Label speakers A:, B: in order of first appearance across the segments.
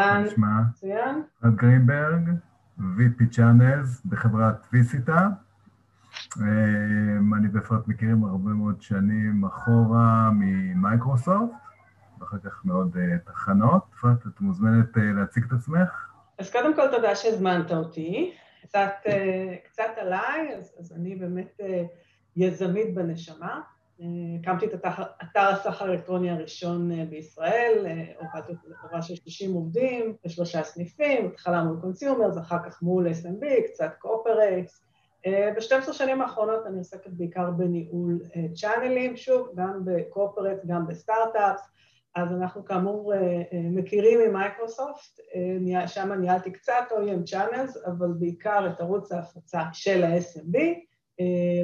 A: אהלן,
B: נשמע?
A: מצוין.
B: רד גרינברג, VP Channels בחברת ויסיטה. אני ואפרת מכירים הרבה מאוד שנים אחורה ממייקרוסופט, ואחר כך מעוד תחנות. אפרת, את מוזמנת להציג את עצמך?
A: אז קודם כל תודה שהזמנת אותי. קצת, קצת עליי, אז, אז אני באמת יזמית בנשמה. הקמתי את אתר הסחר האלקטרוני הראשון בישראל, עבדתי בחברה של 60 עובדים, בשלושה סניפים, התחלה מול consumers, אחר כך מול SMB, קצת corporates. ב-12 שנים האחרונות אני עוסקת בעיקר בניהול צ'אנלים, שוב, גם ב corporates, גם ב startups, אז אנחנו כאמור מכירים ממייקרוסופט, שם ניהלתי קצת OEM Channels, אבל בעיקר את ערוץ ההפצה של ה-SMB.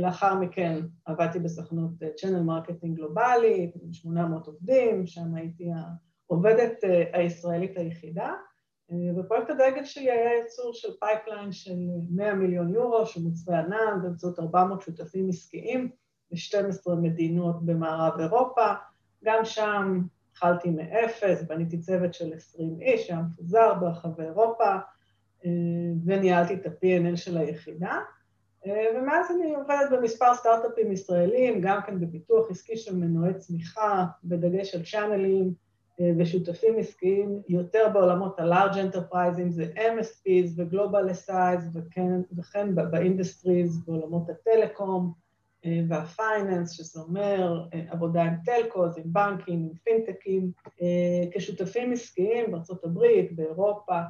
A: לאחר מכן עבדתי בסוכנות channel marketing גלובלי, עם 800 עובדים, שם הייתי העובדת הישראלית היחידה, ופרויקט הדגל שלי היה ייצור של pipeline של 100 מיליון יורו, של מוצרי ענן, באמצעות 400 שותפים עסקיים ב-12 מדינות במערב אירופה, גם שם התחלתי מאפס, בניתי צוות של 20 איש, שהיה מפוזר ברחבי אירופה, וניהלתי את ה-P&L של היחידה. ומאז אני עובדת במספר סטארט-אפים ישראלים, גם כן בפיתוח עסקי של מנועי צמיחה, בדגש על צ'אנלים ושותפים עסקיים, יותר בעולמות ה-Large Enterprises, זה MSPs ו-Global SIs, וכן ב industries, בעולמות ה telecom וה finance, שזה אומר עבודה עם telcos, עם בנקים, עם פינטקים, כשותפים עסקיים בארה"ב, באירופה,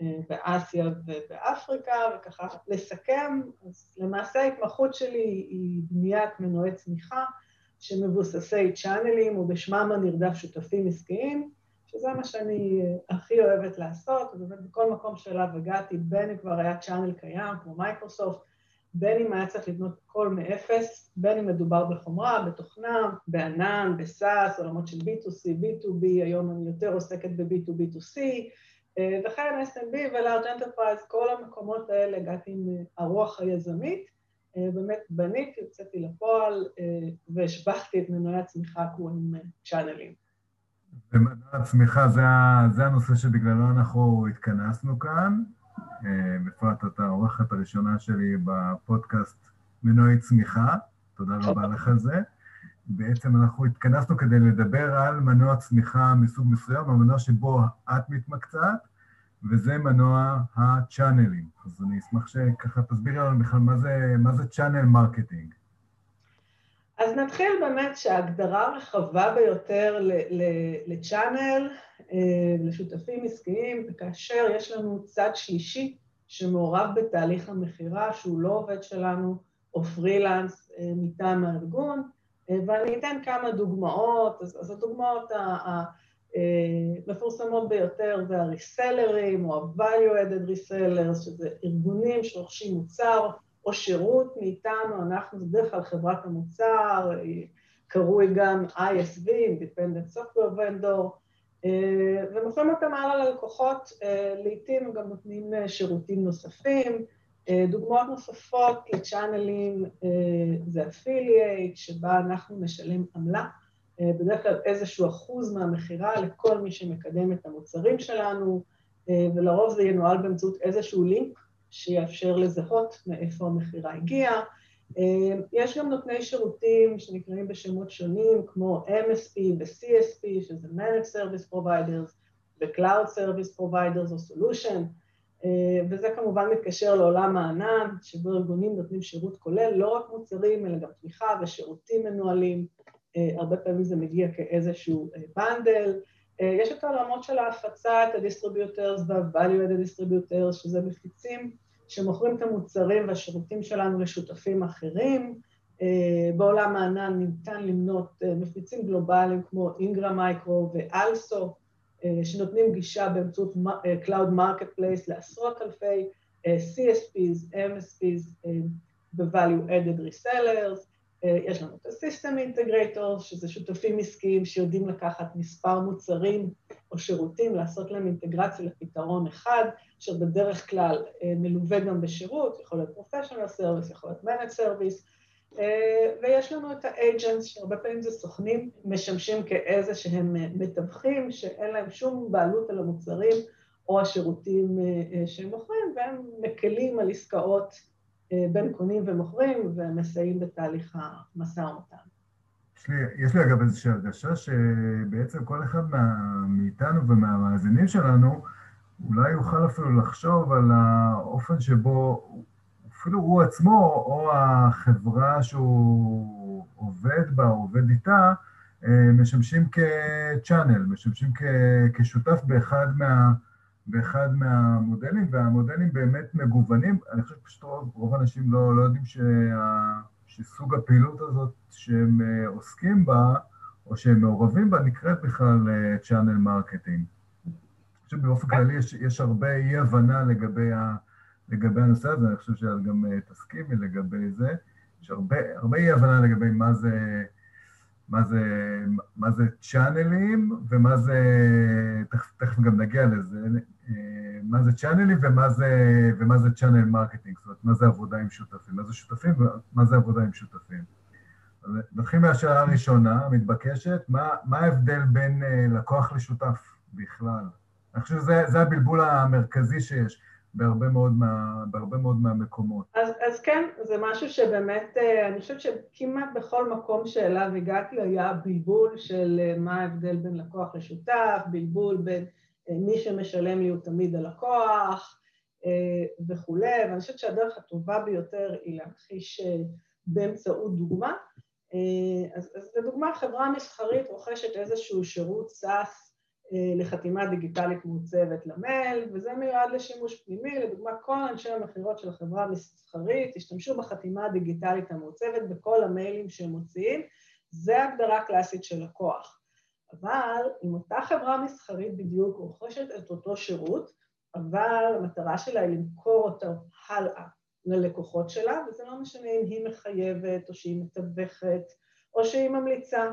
A: באסיה ובאפריקה, וככה לסכם, אז למעשה ההתמחות שלי היא בניית מנועי צמיחה שמבוססי צ'אנלים, ובשמם הנרדף שותפים עסקיים, שזה מה שאני הכי אוהבת לעשות, ובאמת בכל מקום שאליו הגעתי, בין אם כבר היה channel קיים, כמו מייקרוסופט, בין אם היה צריך לבנות הכל מאפס, בין אם מדובר בחומרה, בתוכנה, בענן, ב SaaS, עולמות של B2C, B2B, היום אני יותר עוסקת ב-B2B2C, וכן SMB ו-Large Enterprise, כל המקומות האלה הגעתי עם הרוח היזמית, באמת בניתי, יוצאתי לפועל והשבחתי את מנועי הצמיחה עם צ'אנלים.
B: ומנוע הצמיחה זה הנושא שבגללו אנחנו התכנסנו כאן. בפרט אתה העורכת הראשונה שלי בפודקאסט מנועי צמיחה, תודה רבה לך על זה. בעצם אנחנו התכנסנו כדי לדבר על מנוע צמיחה מסוג מסוים, המנוע שבו את מתמקצעת, וזה מנוע הצ'אנלים. אז אני אשמח שככה תסבירי לנו בכלל מה זה, מה זה channel marketing.
A: אז נתחיל באמת שההגדרה הרחבה ביותר ל channel, לשותפים עסקיים, וכאשר יש לנו צד שלישי שמעורב בתהליך המכירה, שהוא לא עובד שלנו, או פרילנס מטעם הארגון, ואני אתן כמה דוגמאות, אז הדוגמאות המפורסמות ביותר זה הריסלרים או ה-value-added resellers, שזה ארגונים שרוכשים מוצר או שירות מאיתנו, אנחנו בדרך כלל חברת המוצר, קרוי גם ISV, Independent Software Vendor, ומוכרים אותם הלאה ללקוחות, לעתים גם נותנים שירותים נוספים, דוגמאות נוספות לצ'אנלים זה אפילייט, שבה אנחנו משלם עמלה, בדרך כלל איזשהו אחוז מהמכירה לכל מי שמקדם את המוצרים שלנו, ולרוב זה ינוהל באמצעות איזשהו לינק שיאפשר לזהות מאיפה המכירה הגיעה. יש גם נותני שירותים שנקראים בשמות שונים, כמו MSP ו-CSP, שזה Managed Service Providers, ו-Cloud Service Providers או Solution, וזה כמובן מתקשר לעולם הענן, שבו ארגונים נותנים שירות כולל, לא רק מוצרים, אלא גם תמיכה ושירותים מנוהלים, הרבה פעמים זה מגיע כאיזשהו בנדל. יש את העולמות של ההפצה, את ה-Distributors וה-Value-Added Distributors, שזה מפיצים שמוכרים את המוצרים והשירותים שלנו לשותפים אחרים. בעולם הענן ניתן למנות מפיצים גלובליים כמו Ingram Micro ו-Also, שנותנים גישה באמצעות Cloud Marketplace לעשרות אלפי CSPs, MSPs ו-Value-Added Resellers. יש לנו את ה-System Integrators, שזה שותפים עסקיים שיודעים לקחת מספר מוצרים או שירותים, לעשות להם אינטגרציה לפתרון אחד, שבדרך כלל מלווה גם בשירות, יכול להיות Professional Service, יכול להיות Managed Service, ויש לנו את האג'נס, שהרבה פעמים זה סוכנים, משמשים כאיזה שהם מתווכים, שאין להם שום בעלות על המוצרים או השירותים שהם מוכרים, והם מקלים על עסקאות בין קונים ומוכרים ומסייעים בתהליך המשא ומתן.
B: יש לי, יש לי אגב איזושהי הרגשה שבעצם כל אחד מה, מאיתנו ומהמאזינים שלנו אולי יוכל אפילו לחשוב על האופן שבו אפילו הוא עצמו או החברה שהוא עובד בה, עובד איתה, אה, משמשים כצ'אנל, משמשים כשותף באחד, מה, באחד מהמודלים, והמודלים באמת מגוונים. אני חושב שפשוט רוב, רוב האנשים לא, לא יודעים שה... שסוג הפעילות הזאת שהם אה, עוסקים בה, או שהם מעורבים בה, נקראת בכלל channel אה, marketing. אני חושב שבאופן כללי יש, יש הרבה אי-הבנה לגבי, ה, לגבי הנושא הזה, אני חושב שאת גם אה, תסכימי לגבי זה. יש הרבה, הרבה אי-הבנה לגבי מה זה, מה זה, מה זה צ'אנלים ומה זה, תכף, תכף גם נגיע לזה, מה זה צ'אנלים ומה זה, ומה זה channel marketing, זאת אומרת, מה זה עבודה עם שותפים, מה זה שותפים ומה זה עבודה עם שותפים. אז נתחיל מהשאלה הראשונה, המתבקשת, מה, מה ההבדל בין uh, לקוח לשותף בכלל? אני חושב שזה הבלבול המרכזי שיש בהרבה מאוד, מה, בהרבה מאוד מהמקומות.
A: אז, אז כן, זה משהו שבאמת, uh, אני חושבת שכמעט בכל מקום שאליו הגעתי היה בלבול של uh, מה ההבדל בין לקוח לשותף, בלבול בין... מי שמשלם לי הוא תמיד הלקוח אה, וכולי, ואני חושבת שהדרך הטובה ביותר היא להכחיש אה, באמצעות דוגמה. אה, אז, אז לדוגמה, חברה מסחרית רוכשת איזשהו שירות סאס לחתימה דיגיטלית מעוצבת למייל, וזה מיועד לשימוש פנימי. לדוגמה, כל אנשי המכירות של החברה המסחרית השתמשו בחתימה הדיגיטלית המעוצבת בכל המיילים שהם מוציאים. זה הגדרה קלאסית של לקוח. אבל אם אותה חברה מסחרית בדיוק רוכשת את אותו שירות, אבל המטרה שלה היא למכור אותו הלאה ללקוחות שלה, וזה לא משנה אם היא מחייבת, או שהיא מתווכת, או שהיא ממליצה.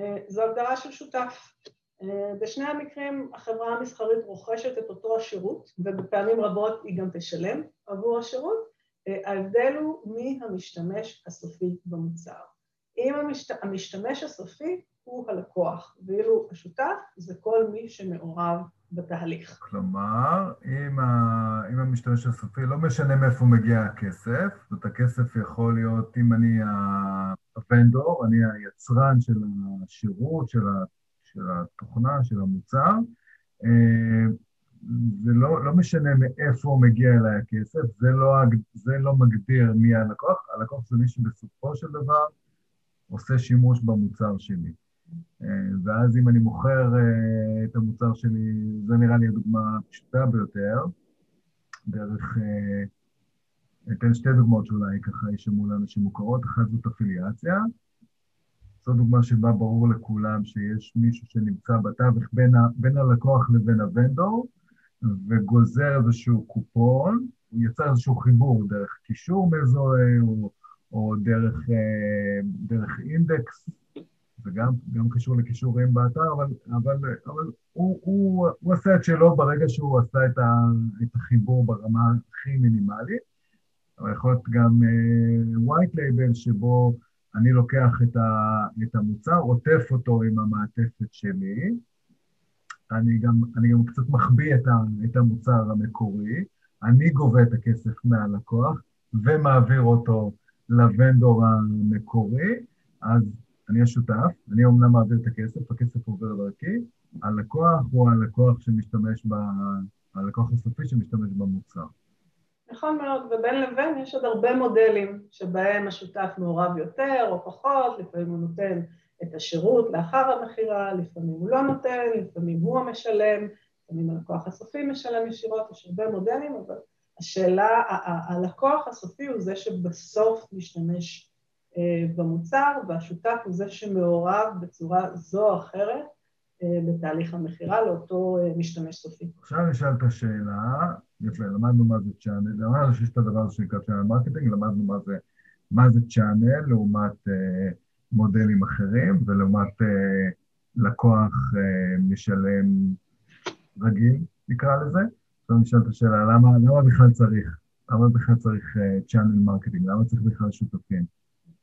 A: אה, זו הגדרה של שותף. אה, בשני המקרים החברה המסחרית רוכשת את אותו השירות, ובפעמים רבות היא גם תשלם עבור השירות. אה, ההבדל הוא מי המשתמש הסופי במוצר. אם המשת... המשתמש הסופי הוא הלקוח, ואילו השותף זה כל מי שמעורב בתהליך.
B: כלומר, אם, ה... אם המשתמש הסופי, לא משנה מאיפה מגיע הכסף, זאת הכסף יכול להיות, אם אני הוונדור, אני היצרן של השירות, של, ה... של התוכנה, של המוצר, אה, זה לא, לא משנה מאיפה מגיע אליי הכסף, זה לא, זה לא מגדיר מי הלקוח, הלקוח זה מי שבסופו של דבר עושה שימוש במוצר שלי. אה, ואז אם אני מוכר אה, את המוצר שלי, זה נראה לי הדוגמה הפשוטה ביותר, דרך, אה, אתן שתי דוגמאות שאולי ככה יישמעו לאנשים מוכרות, אחת זאת אפיליאציה, זו דוגמה שבה ברור לכולם שיש מישהו שנמצא בתווך בין, ה, בין הלקוח לבין הוונדור, וגוזר איזשהו קופון, הוא יצר איזשהו חיבור דרך קישור מזוהה, או, או דרך, דרך אינדקס זה גם, גם קשור לכישורים באתר, אבל, אבל, אבל הוא, הוא, הוא עשה את שלו ברגע שהוא עשה את, ה, את החיבור ברמה הכי מינימלית, אבל יכול להיות גם uh, white label שבו אני לוקח את, ה, את המוצר, עוטף אותו עם המעטפת שלי, אני גם, אני גם קצת מחביא את, ה, את המוצר המקורי, אני גובה את הכסף מהלקוח ומעביר אותו לוונדור המקורי, אז אני השותף, אני אומנם מעביר את הכסף, הכסף עובר דרכי, הלקוח הוא הלקוח שמשתמש ב... הלקוח הסופי שמשתמש במוצר.
A: נכון מאוד, ובין לבין יש עוד הרבה מודלים שבהם השותף מעורב יותר או פחות, לפעמים הוא נותן את השירות לאחר המכירה, לפעמים הוא לא נותן, לפעמים הוא המשלם, לפעמים הלקוח הסופי משלם ישירות, יש הרבה מודלים, אבל השאלה, הלקוח הסופי הוא זה שבסוף משתמש אה, במוצר, והשותף הוא זה שמעורב בצורה זו או אחרת בתהליך המכירה לאותו אה, משתמש סופי.
B: עכשיו נשאל את השאלה, יפה, למדנו מה זה channel, למדנו שיש את הדבר הזה שנקרא channel marketing, למדנו מה זה, מה זה channel לעומת אה, מודלים אחרים ולעומת אה, לקוח אה, משלם רגיל, נקרא לזה. עכשיו נשאל את השאלה, למה, למה בכלל צריך? למה בכלל צריך channel uh, marketing? למה צריך בכלל שותפים?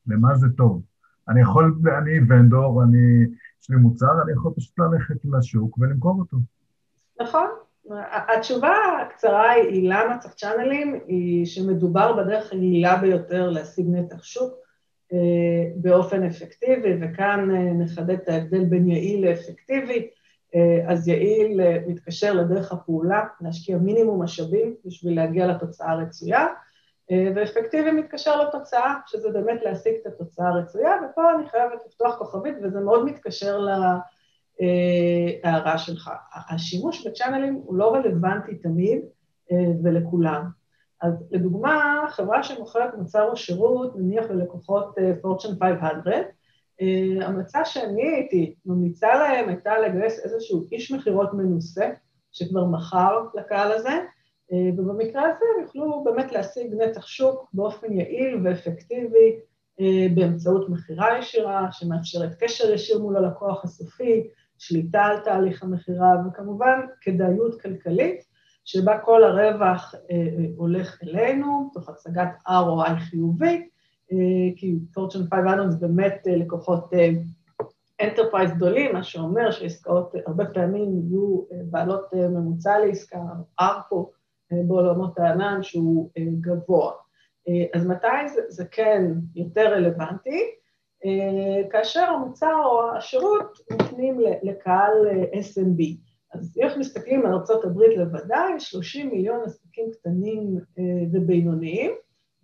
B: למה זה טוב. אני יכול, אני vendor, אני, יש לי מוצר, אני יכול פשוט ללכת לשוק ולמכור אותו.
A: נכון. התשובה הקצרה היא למה צריך channelים, היא שמדובר בדרך היעילה ביותר להשיג נתח שוק אה, באופן אפקטיבי, וכאן אה, נחדד את ההבדל בין יעיל לאפקטיבי. אה, אז יעיל מתקשר לדרך הפעולה, להשקיע מינימום משאבים בשביל להגיע לתוצאה הרצויה, ואפקטיבי מתקשר לתוצאה, שזה באמת להשיג את התוצאה הרצויה, ופה אני חייבת לפתוח כוכבית, וזה מאוד מתקשר להערה שלך. השימוש בצ'אנלים הוא לא רלוונטי תמיד ולכולם. אז לדוגמה, חברה שמוכרת מוצר או שירות, נניח ללקוחות פורצ'ן uh, 500, uh, המצע שאני הייתי ממליצה להם הייתה לגייס איזשהו איש מכירות מנוסה, שכבר מכר לקהל הזה, ובמקרה הזה הם יוכלו באמת להשיג נתח שוק באופן יעיל ואפקטיבי uh, באמצעות מכירה ישירה, שמאפשרת קשר ישיר מול הלקוח הסופי, שליטה על תהליך המכירה, וכמובן כדאיות כלכלית, שבה כל הרווח אה, אה, הולך אלינו, תוך הצגת ROI חיובי, אה, כי Fortune 500 זה באמת אה, לקוחות enterprise אה, גדולים, מה שאומר שעסקאות הרבה פעמים יהיו אה, בעלות אה, ממוצע לעסקה, אה, בעולמות הענן שהוא אה, גבוה. אה, אז מתי זה, זה כן יותר רלוונטי? אה, כאשר המוצר או השירות מופנים לקהל אה, SMB. אז איך מסתכלים על ארה"ב לבדה, יש 30 מיליון עסקים קטנים אה, ובינוניים,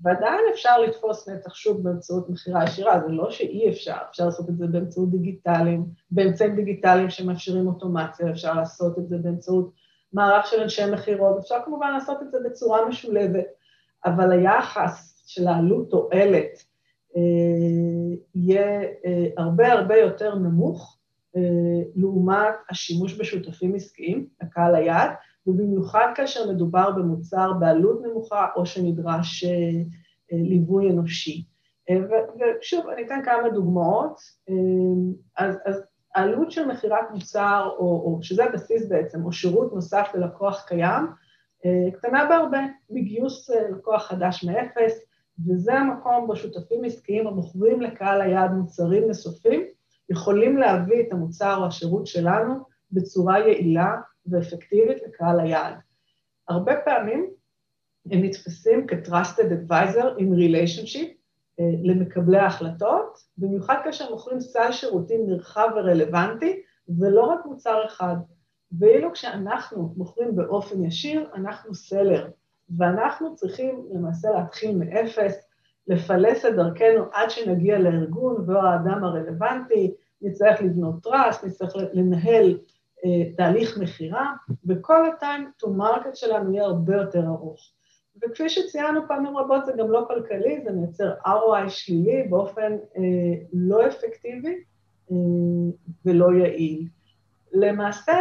A: ועדיין אפשר לתפוס נתח שוק באמצעות מכירה ישירה, זה לא שאי אפשר, אפשר לעשות את זה באמצעות דיגיטליים, באמצעים דיגיטליים שמאפשרים אוטומציה, אפשר לעשות את זה באמצעות מערך של אנשי מכירות, אפשר כמובן לעשות את זה בצורה משולבת, אבל היחס של העלות תועלת אה, יהיה אה, הרבה הרבה יותר נמוך, אה, לעומת השימוש בשותפים עסקיים, הקהל היעד, ובמיוחד כאשר מדובר במוצר בעלות נמוכה או שנדרש אה, אה, ליווי אנושי. ושוב, אני אתן כמה דוגמאות. אז, אז העלות של מכירת מוצר, או, או שזה הבסיס בעצם, או שירות נוסף ללקוח קיים, קטנה בהרבה מגיוס לקוח חדש מאפס, וזה המקום בו שותפים עסקיים המוכרים לקהל היעד מוצרים נוספים, יכולים להביא את המוצר או השירות שלנו בצורה יעילה ואפקטיבית לקהל היעד. הרבה פעמים הם נתפסים כ-trusted advisor עם relationship אה, למקבלי ההחלטות, במיוחד כאשר מוכרים סל שירותים נרחב ורלוונטי, ולא רק מוצר אחד. ואילו כשאנחנו מוכרים באופן ישיר, אנחנו סלר, ואנחנו צריכים למעשה להתחיל מאפס, לפלס את דרכנו עד שנגיע לארגון והוא האדם הרלוונטי, נצטרך לבנות טראסט, נצטרך לנהל אה, תהליך מכירה, וכל ה-time to market שלנו יהיה הרבה יותר ארוך. וכפי שציינו פעמים רבות, זה גם לא כלכלי, זה מייצר ROI שלילי באופן אה, לא אפקטיבי אה, ולא יעיל. למעשה,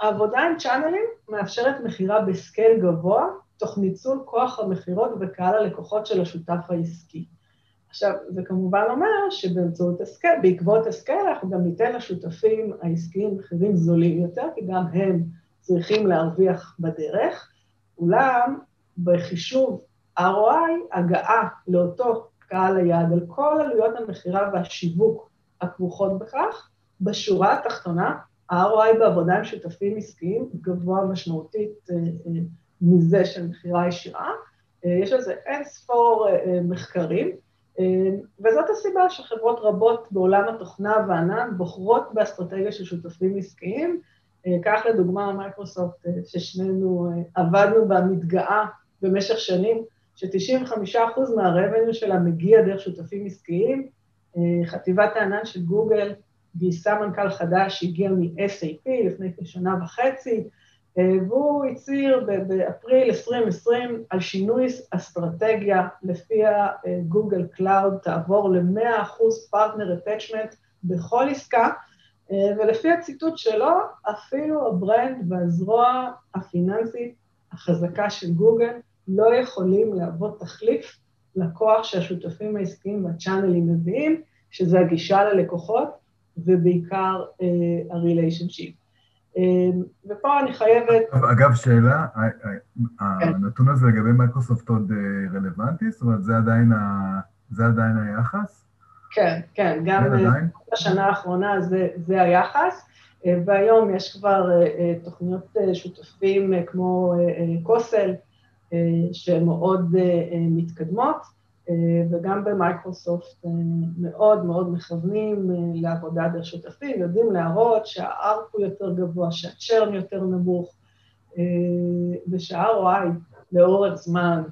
A: העבודה עם צ'אנלים מאפשרת מכירה בסקייל גבוה, תוך ניצול כוח המכירות וקהל הלקוחות של השותף העסקי. עכשיו, זה כמובן אומר שבאמצעות הסקל, בעקבות הסקל, אנחנו גם ניתן לשותפים העסקיים מחירים זולים יותר, כי גם הם צריכים להרוויח בדרך, אולם בחישוב ROI, הגעה לאותו קהל היעד על כל עלויות המכירה והשיווק הכרוכות בכך, בשורה התחתונה, ה-ROI בעבודה עם שותפים עסקיים גבוה משמעותית אה, אה, מזה של מכירה ישירה. אה, יש על זה אין ספור מחקרים, וזאת הסיבה שחברות רבות בעולם התוכנה והענן בוחרות באסטרטגיה של שותפים עסקיים. כך לדוגמה מייקרוסופט, ששנינו עבדנו בה, מתגאה במשך שנים, ש-95% מהרבניו שלה מגיע דרך שותפים עסקיים. חטיבת הענן של גוגל גייסה מנכ"ל חדש שהגיע מ-SAP לפני כשנה וחצי, אה, והוא הצהיר באפריל 2020 על שינוי אסטרטגיה לפיה גוגל קלאוד תעבור ל-100% partner attachment בכל עסקה, אה, ולפי הציטוט שלו, אפילו ה brand והזרוע הפיננסית החזקה של גוגל לא יכולים להוות תחליף לכוח שהשותפים העסקיים וה channelים מביאים, שזה הגישה ללקוחות ובעיקר ה-relationship. אמ, ופה אני חייבת...
B: אגב, שאלה, כן. הנתון הזה לגבי מייקרוסופט עוד אה, רלוונטי? זאת אומרת, זה עדיין, ה... זה עדיין היחס?
A: כן, כן, גם בשנה האחרונה זה, זה היחס, והיום יש כבר תוכניות שותפים כמו קוסל, שהן מאוד מתקדמות. אה, וגם במייקרוסופט אה, מאוד מאוד מכוונים אה, לעבודה דרך שותפים, יודעים להראות שה-ARPU הוא יותר גבוה, שה-churn יותר נמוך, ושה-ROI לאורך זמן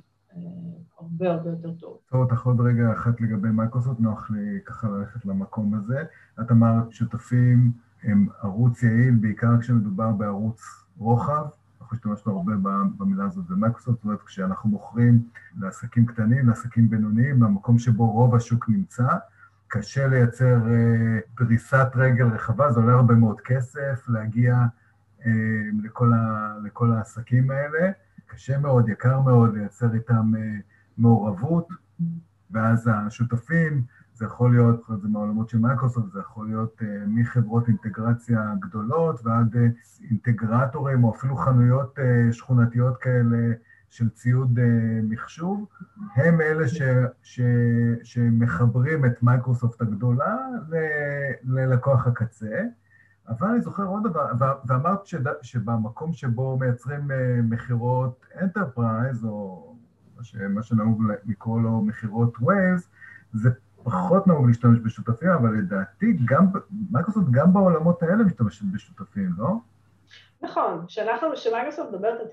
A: הרבה הרבה יותר טוב.
B: טוב, אותך עוד רגע אחת לגבי מייקרוסופט, נוח לי ככה ללכת למקום הזה. את אמרת שותפים הם ערוץ יעיל, בעיקר כשמדובר בערוץ רוחב, אנחנו השתמשנו הרבה במילה הזאת במייקרוסופט, זאת אומרת, כשאנחנו מוכרים לעסקים קטנים, לעסקים בינוניים, במקום שבו רוב השוק נמצא, קשה לייצר אה, פריסת רגל רחבה, זה עולה הרבה מאוד כסף להגיע אה, לכל, ה, לכל העסקים האלה, קשה מאוד, יקר מאוד לייצר איתם אה, מעורבות, ואז השותפים, זה יכול להיות, זה מהעולמות של מייקרוסופט, זה יכול להיות uh, מחברות אינטגרציה גדולות ועד uh, אינטגרטורים או אפילו חנויות uh, שכונתיות כאלה של ציוד מחשוב, הם אלה ש, ש, שמחברים את מייקרוסופט הגדולה ל, ללקוח הקצה. אבל אני זוכר עוד דבר, ואמרת שד, שבמקום שבו מייצרים מכירות enterprise, או מה שנהוג לקרוא לו מכירות ווייז, זה פחות נהוג להשתמש בשותפים, אבל לדעתי גם, מייקרוסופט גם בעולמות האלה משתמשת בשותפים, לא?
A: נכון, כשאנחנו, כשמייקרוסופט מדברת על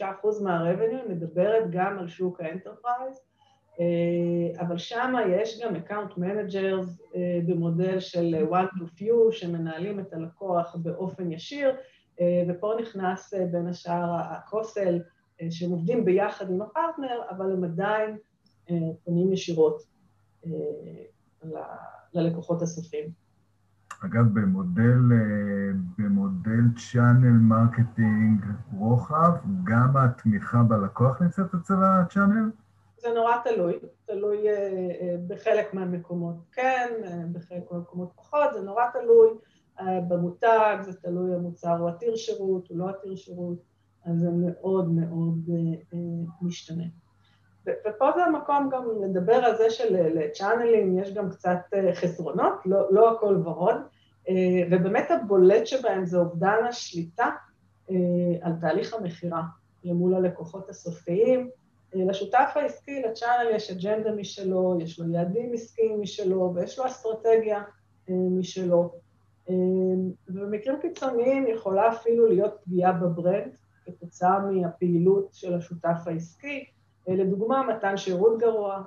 A: 95% מה revenue, היא מדברת גם על שוק ה enterprise, אה, אבל שם יש גם account managers אה, במודל של one to few שמנהלים את הלקוח באופן ישיר, אה, ופה נכנס בין השאר ה co-sell, שהם עובדים ביחד עם הפרטנר, אבל הם עדיין פונים ישירות ללקוחות הסופיים.
B: אגב, במודל, אה, במודל channel marketing רוחב, גם התמיכה בלקוח נמצאת אצל ה channel?
A: זה נורא תלוי, תלוי אה, אה, בחלק מהמקומות כן, בחלק מהמקומות פחות, זה נורא תלוי במותג, זה תלוי המוצר הוא עתיר שירות, הוא לא עתיר שירות, אז זה מאוד מאוד משתנה. ופה זה המקום גם לדבר על זה של channelים יש גם קצת אה, חסרונות, לא, לא הכל ורוד, אה, ובאמת הבולט שבהם זה אובדן השליטה אה, על תהליך המכירה למול הלקוחות הסופיים. לשותף העסקי, לצ'אנל יש אג'נדה משלו, יש לו יעדים עסקיים משלו, ויש לו אסטרטגיה משלו. ובמקרים קיצוניים יכולה אפילו להיות פגיעה בברנד כתוצאה מהפעילות של השותף העסקי, לדוגמה, מתן שירות גרוע,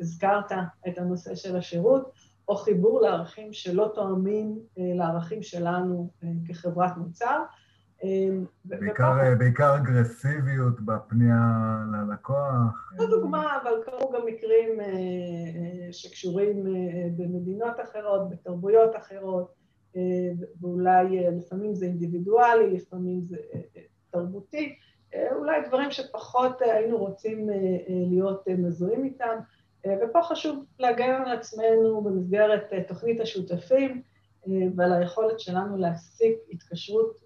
A: הזכרת את הנושא של השירות, או חיבור לערכים שלא תואמים אה, לערכים שלנו אה, כחברת מוצר.
B: אה, בעיקר, ופה... בעיקר אגרסיביות בפנייה ללקוח.
A: זו דוגמה, אבל קרו גם מקרים שקשורים במדינות אחרות, בתרבויות אחרות, ואולי לפעמים זה אינדיבידואלי, לפעמים זה תרבותי. אולי דברים שפחות אה, היינו רוצים אה, אה, להיות מזוהים איתם, ופה חשוב להגן על עצמנו במסגרת תוכנית השותפים ועל היכולת שלנו להפסיק התקשרות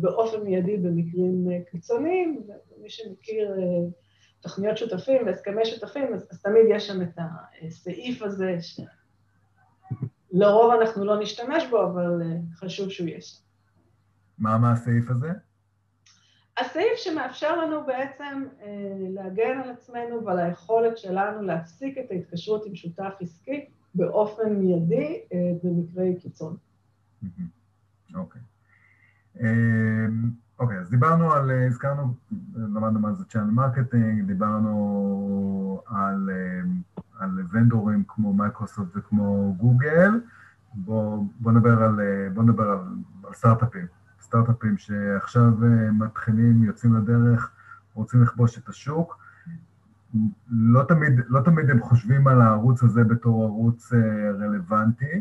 A: באופן מיידי במקרים קיצוניים, ומי שמכיר תוכניות שותפים והסכמי שותפים, אז, אז תמיד יש שם את הסעיף הזה, שלרוב אנחנו לא נשתמש בו, אבל חשוב שהוא יש.
B: מה, מה הסעיף הזה?
A: הסעיף שמאפשר לנו בעצם אה, להגן על עצמנו ועל היכולת שלנו להפסיק את ההתקשרות עם שותף עסקי באופן מיידי אה, במקרי קיצון.
B: אוקיי. אוקיי, אז דיברנו על, אה, הזכרנו, למדנו מה זה channel marketing, דיברנו על, על vendorים כמו מייקרוסופט וכמו גוגל, בואו בוא נדבר על, בוא על, על סטארט-אפים. סטארט-אפים שעכשיו אה, מתחילים, יוצאים לדרך, רוצים לכבוש את השוק. לא תמיד, לא תמיד הם חושבים על הערוץ הזה בתור ערוץ אה, רלוונטי.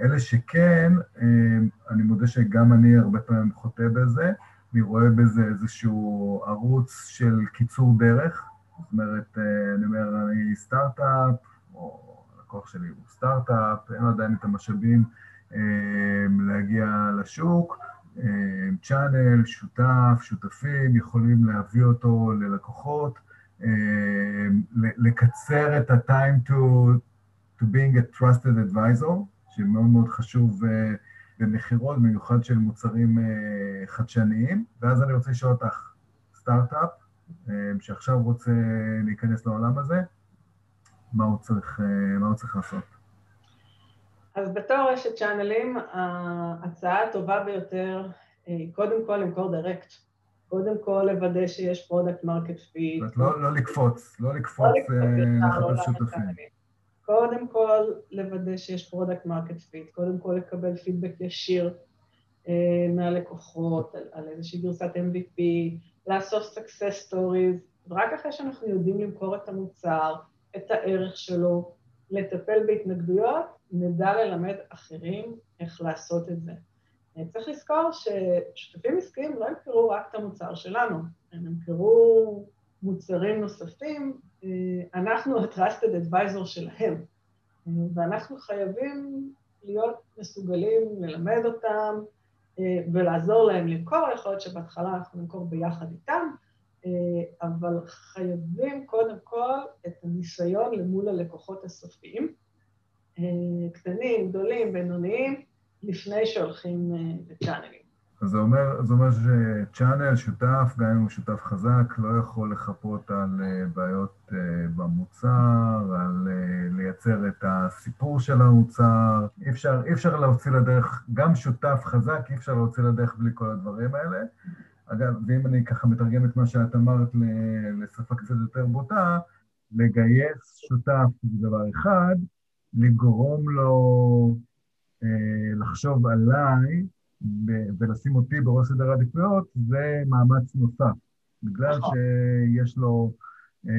B: אלה שכן, אה, אני מודה שגם אני הרבה פעמים חוטא בזה, אני רואה בזה איזשהו ערוץ של קיצור דרך. זאת אומרת, אני אומר, אני סטארט-אפ, או הלקוח שלי הוא סטארט-אפ, אין עדיין את המשאבים להגיע לשוק, צ'אנל, שותף, שותפים, יכולים להביא אותו ללקוחות, לקצר את ה-time to, to being a trusted advisor, שמאוד מאוד חשוב במכירות, במיוחד של מוצרים חדשניים. ואז אני רוצה לשאול אותך, סטארט-אפ, שעכשיו רוצה להיכנס לעולם הזה, מה הוא צריך, מה הוא צריך לעשות?
A: אז בתור רשת channelים, ההצעה הטובה ביותר היא קודם כל למכור direct. קודם כל לוודא שיש product market fit.
B: לא, לא לקפוץ, לא לקפוץ לחפש לא שותפים.
A: קודם כל לוודא שיש product market fit, קודם כל לקבל פידבק ישיר אה, מהלקוחות על, על איזושהי גרסת MVP, לעשות success stories, ורק אחרי שאנחנו יודעים למכור את המוצר, את הערך שלו, לטפל בהתנגדויות, נדע ללמד אחרים איך לעשות את זה. צריך לזכור ששותפים עסקיים לא ימכרו רק את המוצר שלנו, הם ימכרו מוצרים נוספים, אנחנו ה-Trusted Advisor שלהם, ואנחנו חייבים להיות מסוגלים ללמד אותם ולעזור להם למכור, יכול להיות שבהתחלה אנחנו נמכור ביחד איתם, אבל חייבים קודם כל את הניסיון למול הלקוחות הסופיים, קטנים, גדולים, בינוניים, לפני שהולכים לצ'אנלים.
B: אז זה אומר, זה אומר שצ'אנל, שותף, גם אם הוא שותף חזק, לא יכול לחפות על בעיות במוצר, על לייצר את הסיפור של המוצר. אי אפשר, אי אפשר להוציא לדרך, גם שותף חזק, אי אפשר להוציא לדרך בלי כל הדברים האלה. אגב, ואם אני ככה מתרגם את מה שאת אמרת לשפה קצת יותר בוטה, לגייס שותף זה דבר אחד, לגרום לו אה, לחשוב עליי ולשים אותי בראש סדר העדיפויות, זה מאמץ נוסף. בגלל נכון. שיש לו, אה,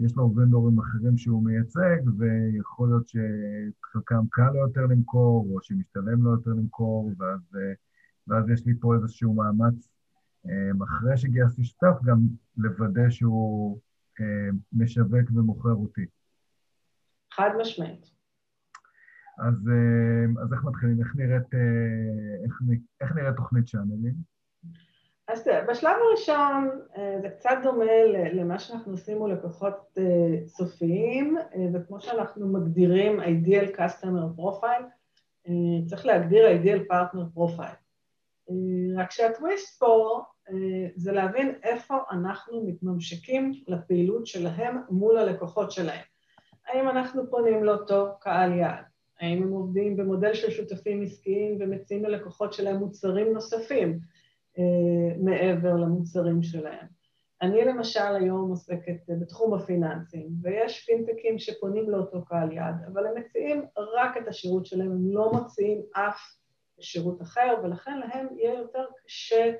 B: יש לו ונדורים אחרים שהוא מייצג, ויכול להיות שחלקם קל לו יותר למכור, או שמשתלם לו יותר למכור, ואז, אה, ואז יש לי פה איזשהו מאמץ אחרי שגייסתי שותף, גם לוודא שהוא משווק ומוכר אותי.
A: חד משמעית.
B: אז, אז איך מתחילים? איך נראית, איך, איך נראית תוכנית שאנלים?
A: אז בשלב הראשון זה קצת דומה למה שאנחנו עושים מול לקוחות סופיים, וכמו שאנחנו מגדירים ideal customer profile, צריך להגדיר ideal partner profile. רק שהטוויסט פה זה להבין איפה אנחנו מתממשקים לפעילות שלהם מול הלקוחות שלהם. האם אנחנו פונים לאותו קהל יעד? האם הם עובדים במודל של שותפים עסקיים ומציעים ללקוחות שלהם מוצרים נוספים אה, מעבר למוצרים שלהם? אני למשל היום עוסקת בתחום הפיננסים, ויש פינטקים שפונים לאותו קהל יעד, אבל הם מציעים רק את השירות שלהם, הם לא מציעים אף שירות אחר, ולכן להם יהיה יותר קשה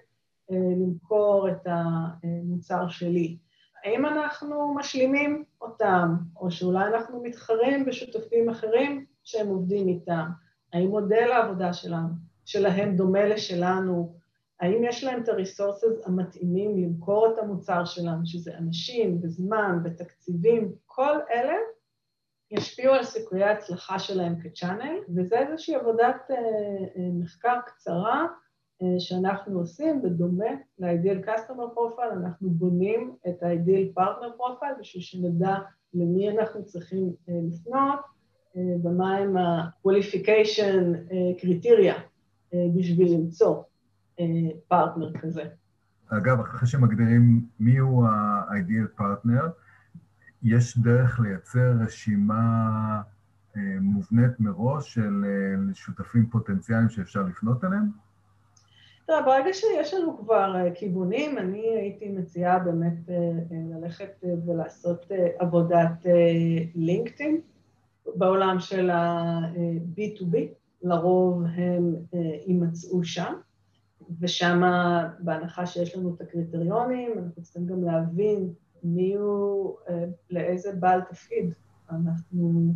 A: אה, למכור את המוצר שלי. האם אנחנו משלימים אותם, או שאולי אנחנו מתחרים בשותפים אחרים שהם עובדים איתם? האם מודל העבודה שלנו, שלהם דומה לשלנו? האם יש להם את הריסורסס המתאימים למכור את המוצר שלנו, שזה אנשים וזמן ותקציבים, כל אלה ישפיעו על סיכויי ההצלחה שלהם כצ'אנל, וזה איזושהי עבודת אה, אה, מחקר קצרה אה, שאנחנו עושים, בדומה ל-ideal customer profile, אנחנו בונים את ה-ideal partner profile בשביל שנדע למי אנחנו צריכים לפנות אה, ומה הם ה-qualification קריטריה בשביל למצוא פרטנר כזה.
B: אגב, אחרי שמגדירים מי הוא ה-ideal partner, יש דרך לייצר רשימה מובנית מראש של שותפים פוטנציאליים שאפשר לפנות אליהם?
A: תראה, ברגע שיש לנו כבר אה, כיוונים, אני הייתי מציעה באמת אה, אה, ללכת ולעשות עבודת לינקדאין בעולם של ה-B2B, לרוב הם יימצאו שם, ושם, בהנחה שיש לנו את הקריטריונים, אנחנו צריכים גם להבין מי הוא, לאיזה בעל תפקיד אנחנו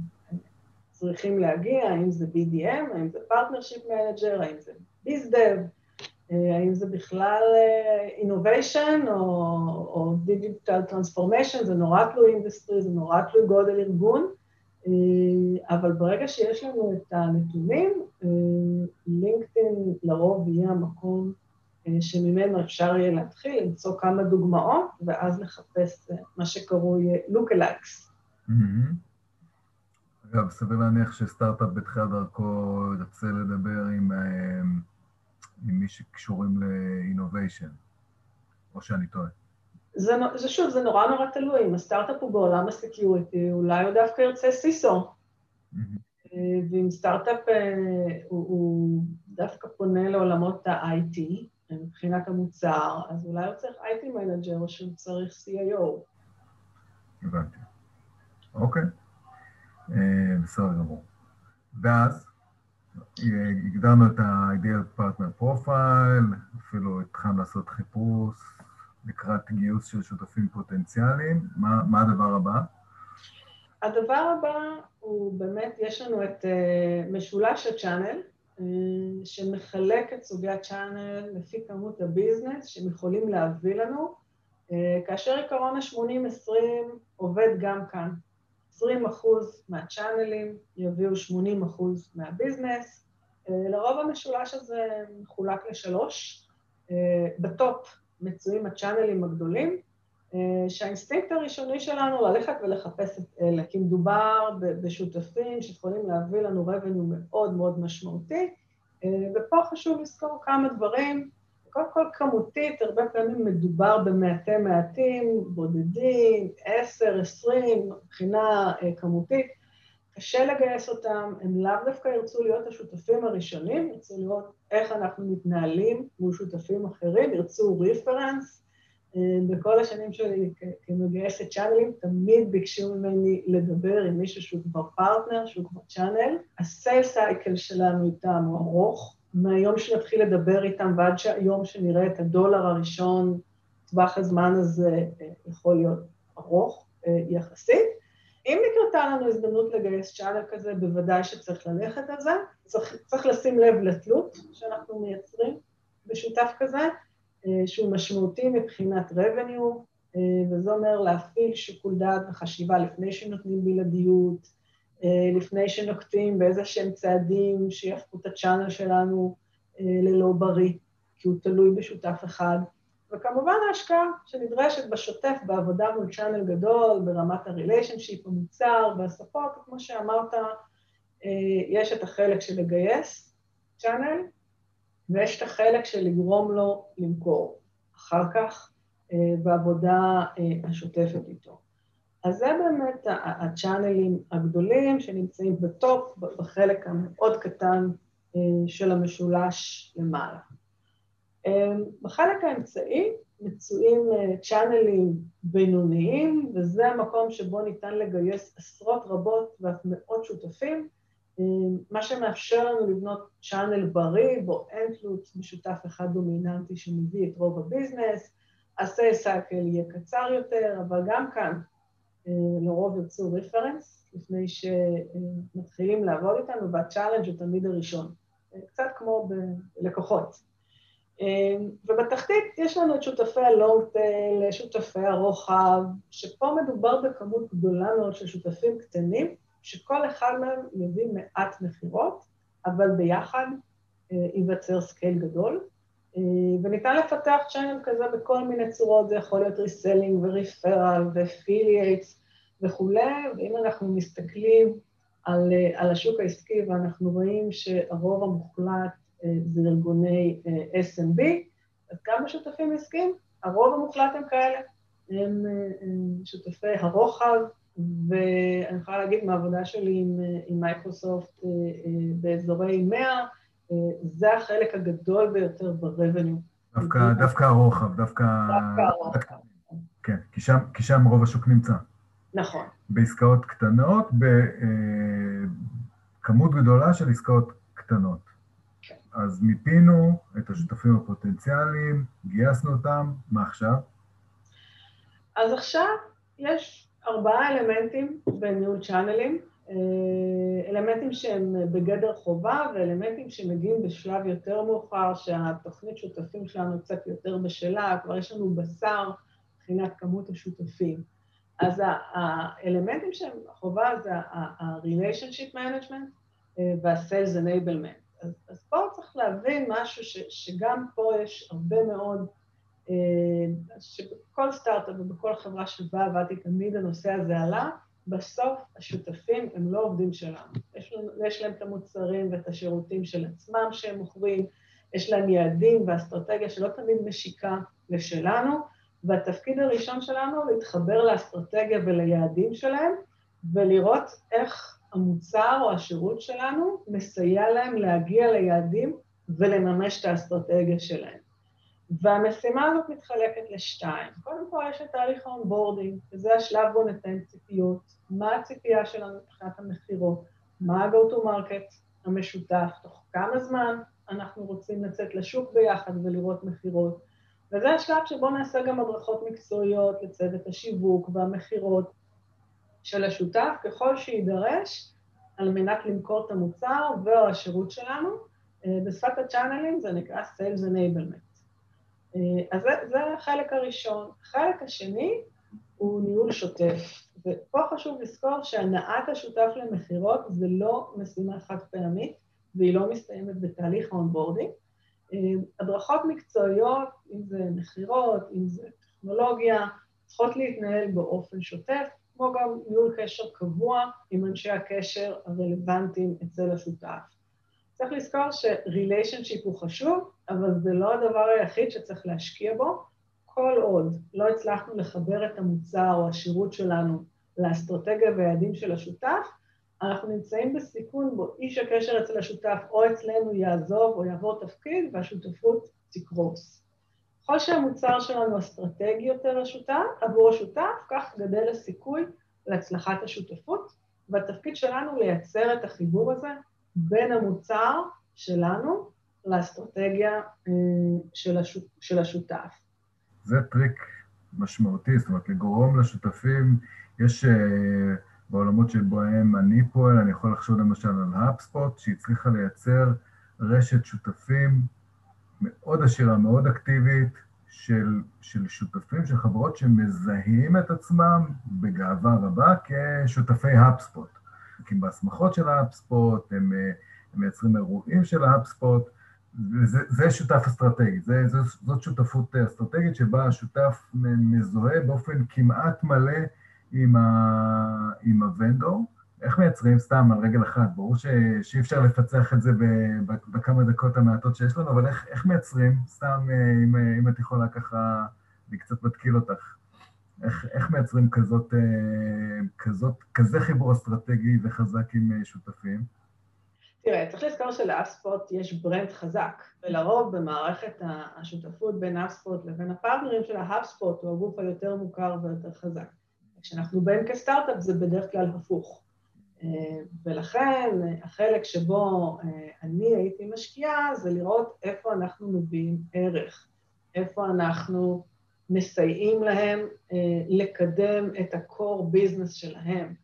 A: צריכים להגיע, האם זה BDM, האם זה Partnership Manager, האם זה BizDev, אה, האם זה בכלל אה, innovation או, digital transformation, זה נורא תלוי industry, זה נורא תלוי גודל ארגון, אה, אבל ברגע שיש לנו את הנתונים, לינקדאין לרוב יהיה המקום שממנו אפשר יהיה להתחיל, למצוא כמה דוגמאות, ואז לחפש מה שקרוי look-alikes.
B: Mm-hmm. אגב, סביר להניח שסטארט-אפ בתחילת דרכו ירצה לדבר עם, אה, עם מי שקשורים ל innovation, או שאני טועה.
A: זה, זה שוב, זה נורא נורא תלוי, אם הסטארט-אפ הוא בעולם ה security, אולי הוא דווקא ירצה CISO. Mm-hmm. ואם סטארט-אפ אה, הוא, הוא דווקא פונה לעולמות ה-IT, מבחינת המוצר, אז אולי הוא צריך IT manager או שהוא צריך CIO.
B: הבנתי. אוקיי, אה, בסדר גמור. ואז הגדרנו את ה-ideal partner profile, אפילו התחלנו לעשות חיפוש לקראת גיוס של שותפים פוטנציאליים. מה, מה הדבר הבא?
A: הדבר הבא הוא באמת, יש לנו את uh, משולש ה channel, uh, שמחלק את סוגי ה channel לפי כמות ה business שהם יכולים להביא לנו, uh, כאשר עקרון ה-80-20 עובד גם כאן. 20 אחוז מהצ'אנלים יביאו 80 אחוז מה business. לרוב המשולש הזה מחולק לשלוש. ב top מצויים הצ'אנלים הגדולים, שהאינסטינקט הראשוני שלנו ללכת ולחפש את אלה, כי מדובר בשותפים שיכולים להביא לנו revenue מאוד מאוד משמעותי, ופה חשוב לזכור כמה דברים. קודם כל כמותית, הרבה פעמים מדובר במעטי מעטים, בודדים, עשר, עשרים, מבחינה כמותית. קשה לגייס אותם, הם לאו דווקא ירצו להיות השותפים הראשונים, ירצו לראות איך אנחנו מתנהלים מול שותפים אחרים, ירצו reference. אה, בכל השנים שלי כמגייסת צ'אנלים, תמיד ביקשו ממני לדבר עם מישהו שהוא כבר פרטנר, שהוא כבר channel. ה sale cycle שלנו איתם הוא ארוך, מהיום שנתחיל לדבר איתם ועד שהיום שנראה את הדולר הראשון, טווח הזמן הזה אה, יכול להיות ארוך אה, יחסית. אם נקרתה לנו הזדמנות לגייס channel כזה, בוודאי שצריך ללכת על זה. צריך, צריך לשים לב לתלות שאנחנו מייצרים בשותף כזה, אה, שהוא משמעותי מבחינת revenue, אה, וזה אומר להפעיל שיקול דעת וחשיבה לפני שנותנים בלעדיות, אה, לפני שנוקטים באיזה שהם צעדים שיהפכו את הצ'אנל שלנו ללא בריא, כי הוא תלוי בשותף אחד. וכמובן ההשקעה שנדרשת בשוטף בעבודה מול צ'אנל גדול, ברמת הריליישנשיפ, המוצר והספות, כמו שאמרת, יש את החלק של לגייס צ'אנל, ויש את החלק של לגרום לו למכור אחר כך בעבודה השוטפת איתו. אז זה באמת הצ'אנלים הגדולים שנמצאים בטופ, בחלק המאוד קטן של המשולש למעלה. בחלק האמצעי מצויים צ'אנלים בינוניים, וזה המקום שבו ניתן לגייס עשרות רבות ואף מאות שותפים, מה שמאפשר לנו לבנות channel בריא, בו אין תלות בשותף אחד דומיננטי שמביא את רוב ה business, cycle יהיה קצר יותר, אבל גם כאן לרוב ירצו reference, לפני שמתחילים לעבוד איתנו, וה challenge הוא תמיד הראשון, קצת כמו בלקוחות. ובתחתית יש לנו את שותפי ה long-tail, שותפי הרוחב, שפה מדובר בכמות גדולה מאוד של שותפים קטנים, שכל אחד מהם יביא מעט מכירות, אבל ביחד ייווצר scale גדול. וניתן לפתח channel כזה בכל מיני צורות, זה יכול להיות reselling ו referral ו affiliates וכולי, ואם אנחנו מסתכלים על, על השוק העסקי ואנחנו רואים שהרוב המוחלט זה ארגוני SMB, אז גם בשותפים עסקיים, הרוב המוחלט הם כאלה, הם שותפי הרוחב, ואני יכולה להגיד מהעבודה שלי עם, עם מייקרוסופט באזורי 100, זה החלק הגדול ביותר ב-revenue.
B: דווקא, דווקא הרוחב, דווקא...
A: דווקא הרוחב.
B: כן, כי שם, כי שם רוב השוק נמצא.
A: נכון.
B: בעסקאות קטנות, בכמות גדולה של עסקאות קטנות. אז מיפינו את השותפים הפוטנציאליים, גייסנו אותם, מה עכשיו?
A: אז עכשיו יש ארבעה אלמנטים בניהול צ'אנלים, אלמנטים שהם בגדר חובה ואלמנטים שמגיעים בשלב יותר מאוחר, שהתוכנית שותפים שלנו קצת יותר בשלה, כבר יש לנו בשר מבחינת כמות השותפים. אז האלמנטים שהם חובה זה ה-relationship management וה-sales enablement. אז, אז פה צריך להבין משהו ש, שגם פה יש הרבה מאוד, שבכל סטארט-אפ ובכל חברה שבה עבדתי תמיד הנושא הזה עלה, בסוף השותפים הם לא עובדים שלנו. יש, יש להם את המוצרים ואת השירותים של עצמם שהם מוכרים, יש להם יעדים ואסטרטגיה שלא תמיד משיקה לשלנו, והתפקיד הראשון שלנו להתחבר לאסטרטגיה וליעדים שלהם, ולראות איך המוצר או השירות שלנו מסייע להם להגיע ליעדים ולממש את האסטרטגיה שלהם. והמשימה הזאת מתחלקת לשתיים. קודם כל יש את תהליך ה onboarding, וזה השלב בו נתאם ציפיות, מה הציפייה שלנו מבחינת המכירות, מה ה-go to market המשותף, תוך כמה זמן אנחנו רוצים לצאת לשוק ביחד ולראות מכירות. וזה השלב שבו נעשה גם הדרכות מקצועיות לצוות השיווק והמכירות של השותף, ככל שיידרש, על מנת למכור את המוצר ו/או השירות שלנו. אה, בשפת הצ'אנלים זה נקרא Sales Enablement. אה, אז זה, זה החלק הראשון. החלק השני הוא ניהול שוטף. ופה חשוב לזכור שהנעת השותף למכירות זה לא משימה חד פעמית, והיא לא מסתיימת בתהליך ה onboarding. אה, הדרכות מקצועיות, אם זה מכירות, אם זה טכנולוגיה, צריכות להתנהל באופן שוטף, כמו גם ניהול קשר קבוע עם אנשי הקשר הרלוונטיים אצל השותף. צריך לזכור שריליישנשיפ הוא חשוב, אבל זה לא הדבר היחיד שצריך להשקיע בו. כל עוד לא הצלחנו לחבר את המוצר או השירות שלנו לאסטרטגיה והיעדים של השותף, אנחנו נמצאים בסיכון בו איש הקשר אצל השותף או אצלנו יעזוב או יעבור תפקיד והשותפות תקרוס. ככל שהמוצר שלנו אסטרטגי יותר השותף, עבור השותף, כך גדל הסיכוי להצלחת השותפות, והתפקיד שלנו לייצר את החיבור הזה בין המוצר שלנו לאסטרטגיה אה, של, השות, של השותף.
B: זה טריק משמעותי, זאת אומרת, לגרום לשותפים, יש uh, בעולמות שבהם אני פועל, אני יכול לחשוב למשל על HubSpot, שהצליחה לייצר רשת שותפים מאוד עשירה, מאוד אקטיבית, של, של שותפים, של חברות שמזהים את עצמם בגאווה רבה כשותפי האפספוט. כי בהסמכות של האפספוט, הם, הם מייצרים אירועים של האפספוט, וזה זה שותף אסטרטגי, זה, זה, זאת שותפות אסטרטגית שבה השותף מזוהה באופן כמעט מלא עם, ה, עם הוונדור. איך מייצרים סתם על רגל אחת? ברור ש, שאי אפשר לפצח את זה בכמה דקות המעטות שיש לנו, אבל איך, איך מייצרים? סתם, אה, אם, אם את יכולה ככה, אני קצת מתקיל אותך. איך, איך מייצרים כזאת, אה, כזאת, כזה חיבור אסטרטגי וחזק עם אה, שותפים?
A: תראה, צריך לזכור שלאספוט יש ברנד חזק, ולרוב במערכת השותפות בין אספוט לבין הפרטנרים של ההאבספוט הוא הגוף היותר מוכר ויותר חזק. כשאנחנו באים כסטארט-אפ זה בדרך כלל הפוך. אה, ולכן החלק שבו אני הייתי משקיעה זה לראות איפה אנחנו מביאים ערך, איפה אנחנו מסייעים להם אה, לקדם את ה-core business שלהם.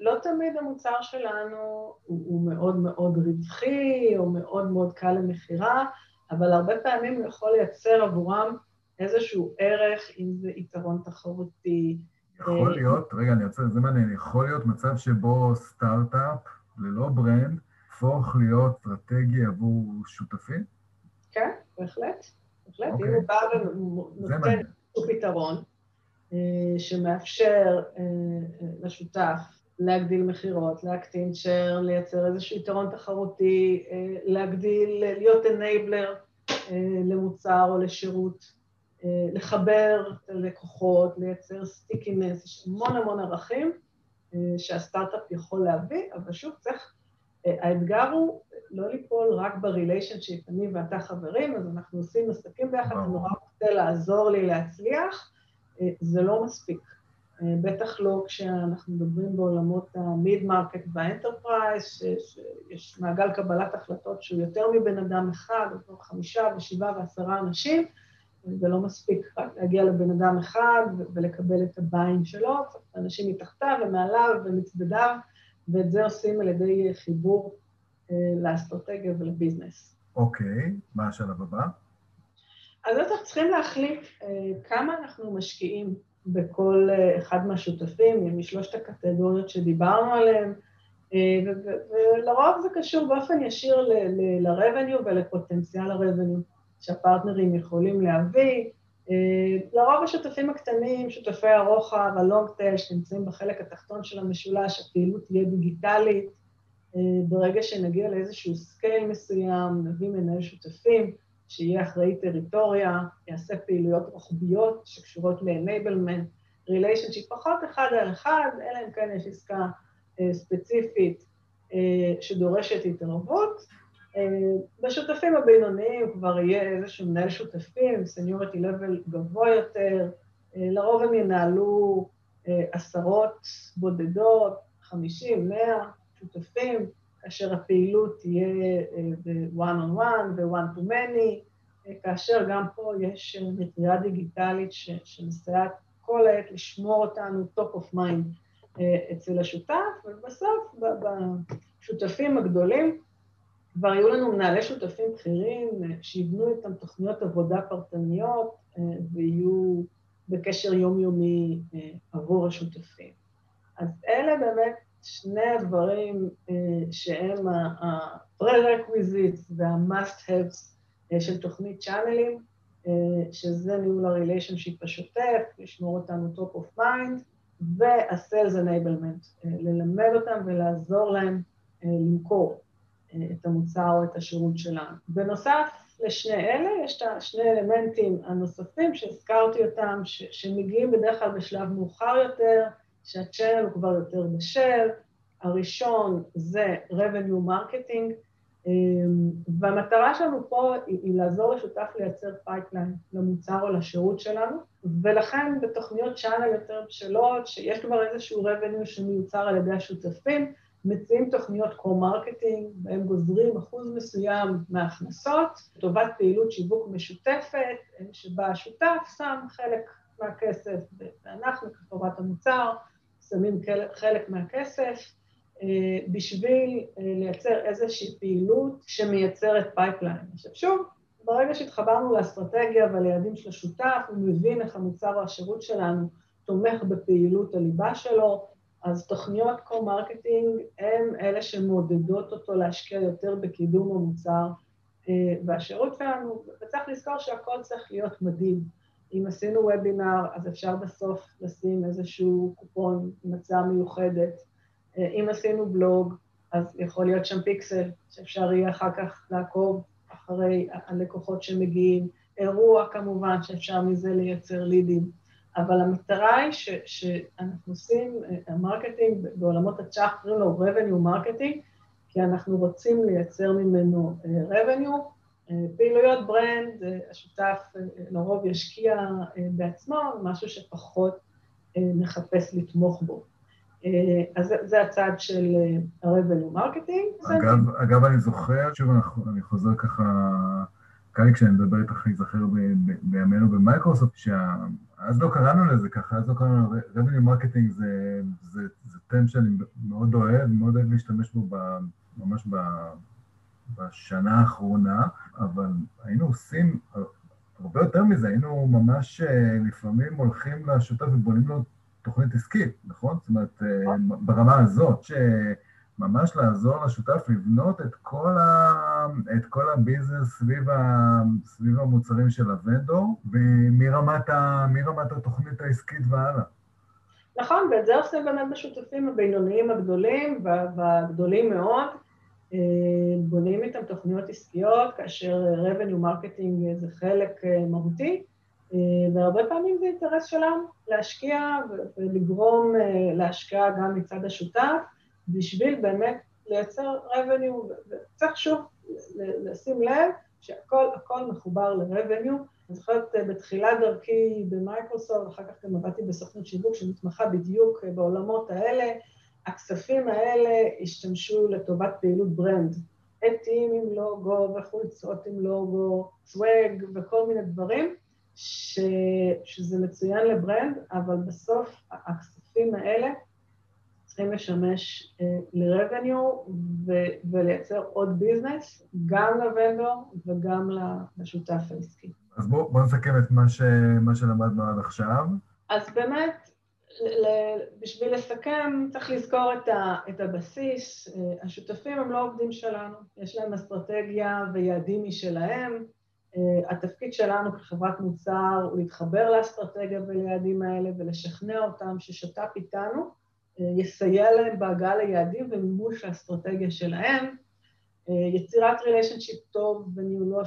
A: לא תמיד המוצר שלנו הוא, הוא מאוד מאוד רווחי או מאוד מאוד קל למכירה, אבל הרבה פעמים הוא יכול לייצר עבורם איזשהו ערך, אם זה יתרון תחרותי.
B: יכול להיות, רגע, אני רוצה, זה מעניין, יכול להיות מצב שבו סטארט-אפ ללא ברנד יהפוך להיות אסטרטגי עבור שותפים?
A: כן, בהחלט. בהחלט, אם אוקיי. הוא בא ונותן פתרון אה, שמאפשר אה, אה, לשותף להגדיל מכירות, להקטין צ'ר, לייצר איזשהו יתרון תחרותי, להגדיל, להיות enabler למוצר או לשירות, לחבר את הלקוחות, לייצר stickiness, יש המון המון ערכים שהסטארט-אפ יכול להביא, אבל שוב צריך, האתגר הוא לא ליפול רק ב relationship, אני ואתה חברים, אז אנחנו עושים עסקים ביחד, זה נורא רוצה לעזור לי להצליח, אה, זה לא מספיק. אה, בטח לא כשאנחנו מדברים בעולמות ה mid market וה enterprise, שיש מעגל קבלת החלטות שהוא יותר מבן אדם אחד, או חמישה ושבעה ועשרה אנשים, זה לא מספיק רק להגיע לבן אדם אחד ולקבל את הביין שלו, צריך אנשים מתחתיו ומעליו ומצדדיו, ואת זה עושים על ידי חיבור אה, לאסטרטגיה ולביזנס.
B: אוקיי, מה השלב הבא?
A: אז אנחנו צריכים להחליט אה, כמה אנחנו משקיעים בכל אה, אחד מהשותפים, משלושת הקטגוריות שדיברנו עליהן, ולרוב זה קשור באופן ישיר ל-revenue ולפוטנציאל ה-revenue שהפרטנרים יכולים להביא, לרוב השותפים הקטנים, שותפי הרוחב, ה long tail, שנמצאים בחלק התחתון של המשולש, הפעילות תהיה דיגיטלית. ברגע שנגיע לאיזשהו scale מסוים, נביא מנהל שותפים, שיהיה אחראי טריטוריה, יעשה פעילויות רוחביות שקשורות ל-enablement, relationship פחות אחד על אחד, אלא אם כן יש עסקה ספציפית שדורשת התערבות. בשותפים הבינוניים כבר יהיה איזשהו מנהל שותפים, סניורטי לבל גבוה יותר, לרוב הם ינהלו עשרות בודדות, חמישים, מאה שותפים, כאשר הפעילות תהיה ב-one on one ו-one to many, כאשר גם פה יש מטריה דיגיטלית שמסייעת כל העת לשמור אותנו top of mind אצל השותף, ובסוף בשותפים הגדולים כבר יהיו לנו מנהלי שותפים בכירים שיבנו איתם תוכניות עבודה פרטניות ויהיו בקשר יומיומי עבור השותפים. אז אלה באמת שני הדברים שהם ה-prerequisites וה-must-haves של תוכנית צ'אנלים, שזה ניהול ה-relationship השוטף, לשמור אותנו top of mind, וה-sales enablement, ללמד אותם ולעזור להם למכור את המוצר או את השירות שלנו. בנוסף לשני אלה, יש את השני אלמנטים הנוספים שהזכרתי אותם, שמגיעים בדרך כלל בשלב מאוחר יותר, שהצ'אנל הוא כבר יותר בשל. הראשון זה revenue marketing, והמטרה שלנו פה היא לעזור לשותף לייצר pipeline למוצר או לשירות שלנו, ולכן בתוכניות channel יותר בשלות, שיש כבר איזשהו revenue שמיוצר על ידי השותפים, מציעים תוכניות co-marketing, בהם גוזרים אחוז מסוים מההכנסות, לטובת פעילות שיווק משותפת, שבה השותף שם חלק מהכסף, ואנחנו כחברת המוצר שמים חלק מהכסף, בשביל לייצר איזושהי פעילות שמייצרת pipeline. עכשיו שוב, ברגע שהתחברנו לאסטרטגיה וליעדים של השותף, הוא מבין איך המוצר או השירות שלנו תומך בפעילות הליבה שלו, אז תוכניות co-marketing הן אלה שמעודדות אותו להשקיע יותר בקידום המוצר והשירות שלנו, וצריך לזכור שהכל צריך להיות מדיד. אם עשינו וובינר, אז אפשר בסוף לשים איזשהו קופון עם הצעה מיוחדת. אם עשינו בלוג, אז יכול להיות שם פיקסל, שאפשר יהיה אחר כך לעקוב אחרי הלקוחות שמגיעים. אירוע כמובן, שאפשר מזה לייצר לידים. אבל המטרה היא שאנחנו עושים, ה marketing בעולמות הצ'אט, קוראים לו revenue marketing, כי אנחנו רוצים לייצר ממנו revenue, פעילויות brand, השותף לרוב ישקיע בעצמו, משהו שפחות נחפש לתמוך בו. אז זה הצד של ה-revenue marketing.
B: אגב, אגב, אני זוכר, שוב, אני חוזר ככה, כאן כשאני מדבר איתך להיזכר בימינו במייקרוסופט, אז לא קראנו לזה ככה, אז לא קראנו revenue marketing זה, זה, זה טרם שאני מאוד אוהב, מאוד אוהב להשתמש בו ב, ממש ב, בשנה האחרונה, אבל היינו עושים הרבה יותר מזה, היינו ממש לפעמים הולכים לשותף ובונים לו תוכנית עסקית, נכון? זאת אומרת, ברמה הזאת, שממש לעזור לשותף לבנות את כל, ה... את כל הביזנס סביב, ה... סביב המוצרים של הוונדור, ומרמת ה... התוכנית העסקית והלאה.
A: נכון, ואת זה עושים באמת בשותפים הבינוניים הגדולים והגדולים מאוד. בונים איתם תוכניות עסקיות, כאשר revenue marketing זה חלק מהותי, והרבה פעמים זה אינטרס שלנו להשקיע ולגרום להשקעה גם מצד השותף, בשביל באמת לייצר revenue, וצריך שוב לשים לב שהכל מחובר ל-revenue. אני זוכרת בתחילת דרכי במייקרוסופט, אחר כך גם עבדתי בסוכנות שיווק שמתמחה בדיוק בעולמות האלה, הכספים האלה ישמשו לטובת פעילות brand, עטים עם לוגו וחולצות עם לוגו, swag וכל מיני דברים, ש... שזה מצוין ל brand, אבל בסוף הכספים האלה צריכים לשמש ל-revenue ו... ולייצר עוד business, גם ל vendor וגם לשותף העסקי.
B: אז בואו בוא נסכם את מה, ש... מה שלמדנו עד עכשיו.
A: אז באמת, בשביל לסכם, צריך לזכור את, ה, את הבסיס. השותפים הם לא עובדים שלנו, יש להם אסטרטגיה ויעדים משלהם. התפקיד שלנו כחברת מוצר הוא להתחבר לאסטרטגיה וליעדים האלה ולשכנע אותם ששת"פ איתנו יסייע להם בהגעה ליעדים ומימוש האסטרטגיה שלהם. יצירת ריליישנשיפ טוב וניהולו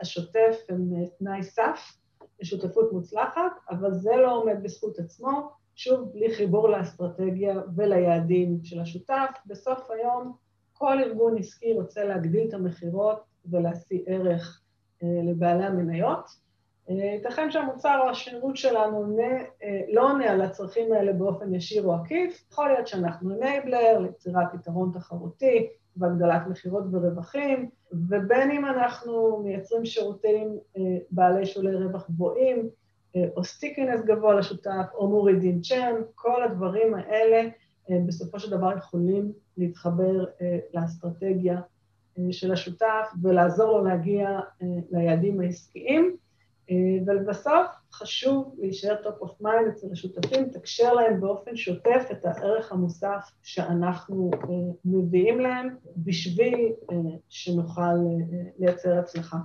A: השוטף הם תנאי סף לשותפות מוצלחת, אבל זה לא עומד בזכות עצמו, שוב, בלי חיבור לאסטרטגיה וליעדים של השותף. בסוף היום כל ארגון עסקי רוצה להגדיל את המכירות ולהשיא ערך לבעלי המניות. ייתכן שהמוצר או השירות שלנו עונה, לא עונה על הצרכים האלה באופן ישיר או עקיף, יכול להיות שאנחנו אנייבלר ליצירת יתרון תחרותי והגדלת מכירות ורווחים, ובין אם אנחנו מייצרים שירותים בעלי שולי רווח גבוהים, או stickiness גבוה לשותף, או מורידים churn, כל הדברים האלה בסופו של דבר יכולים להתחבר לאסטרטגיה של השותף ולעזור לו להגיע ליעדים העסקיים. ולבסוף, חשוב להישאר top of mind אצל השותפים, לתקשר להם באופן שוטף את הערך המוסף שאנחנו מביאים להם, בשביל שנוכל לייצר הצלחה